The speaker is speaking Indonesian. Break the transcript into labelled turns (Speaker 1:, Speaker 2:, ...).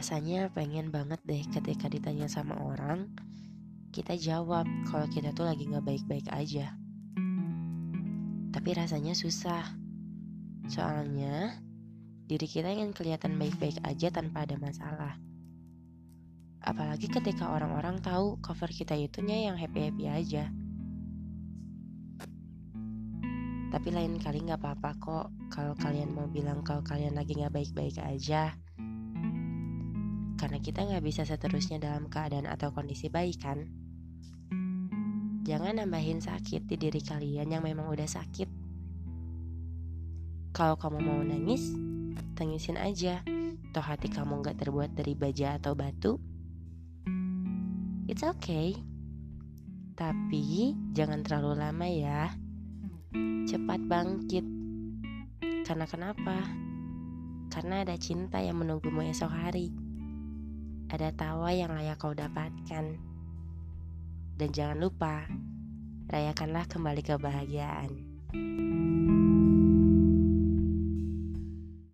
Speaker 1: Rasanya pengen banget deh ketika ditanya sama orang, kita jawab kalau kita tuh lagi nggak baik-baik aja. Tapi rasanya susah. Soalnya diri kita ingin kelihatan baik-baik aja tanpa ada masalah. Apalagi ketika orang-orang tahu cover kita itunya yang happy-happy aja. Tapi lain kali nggak apa-apa kok kalau kalian mau bilang kalau kalian lagi nggak baik-baik aja. Karena kita nggak bisa seterusnya dalam keadaan atau kondisi baik kan. Jangan nambahin sakit di diri kalian yang memang udah sakit. Kalau kamu mau nangis, tangisin aja. Toh hati kamu nggak terbuat dari baja atau batu. It's okay. Tapi jangan terlalu lama ya. Cepat bangkit. Karena kenapa? Karena ada cinta yang menunggumu esok hari. Ada tawa yang layak kau dapatkan. Dan jangan lupa, rayakanlah kembali kebahagiaan.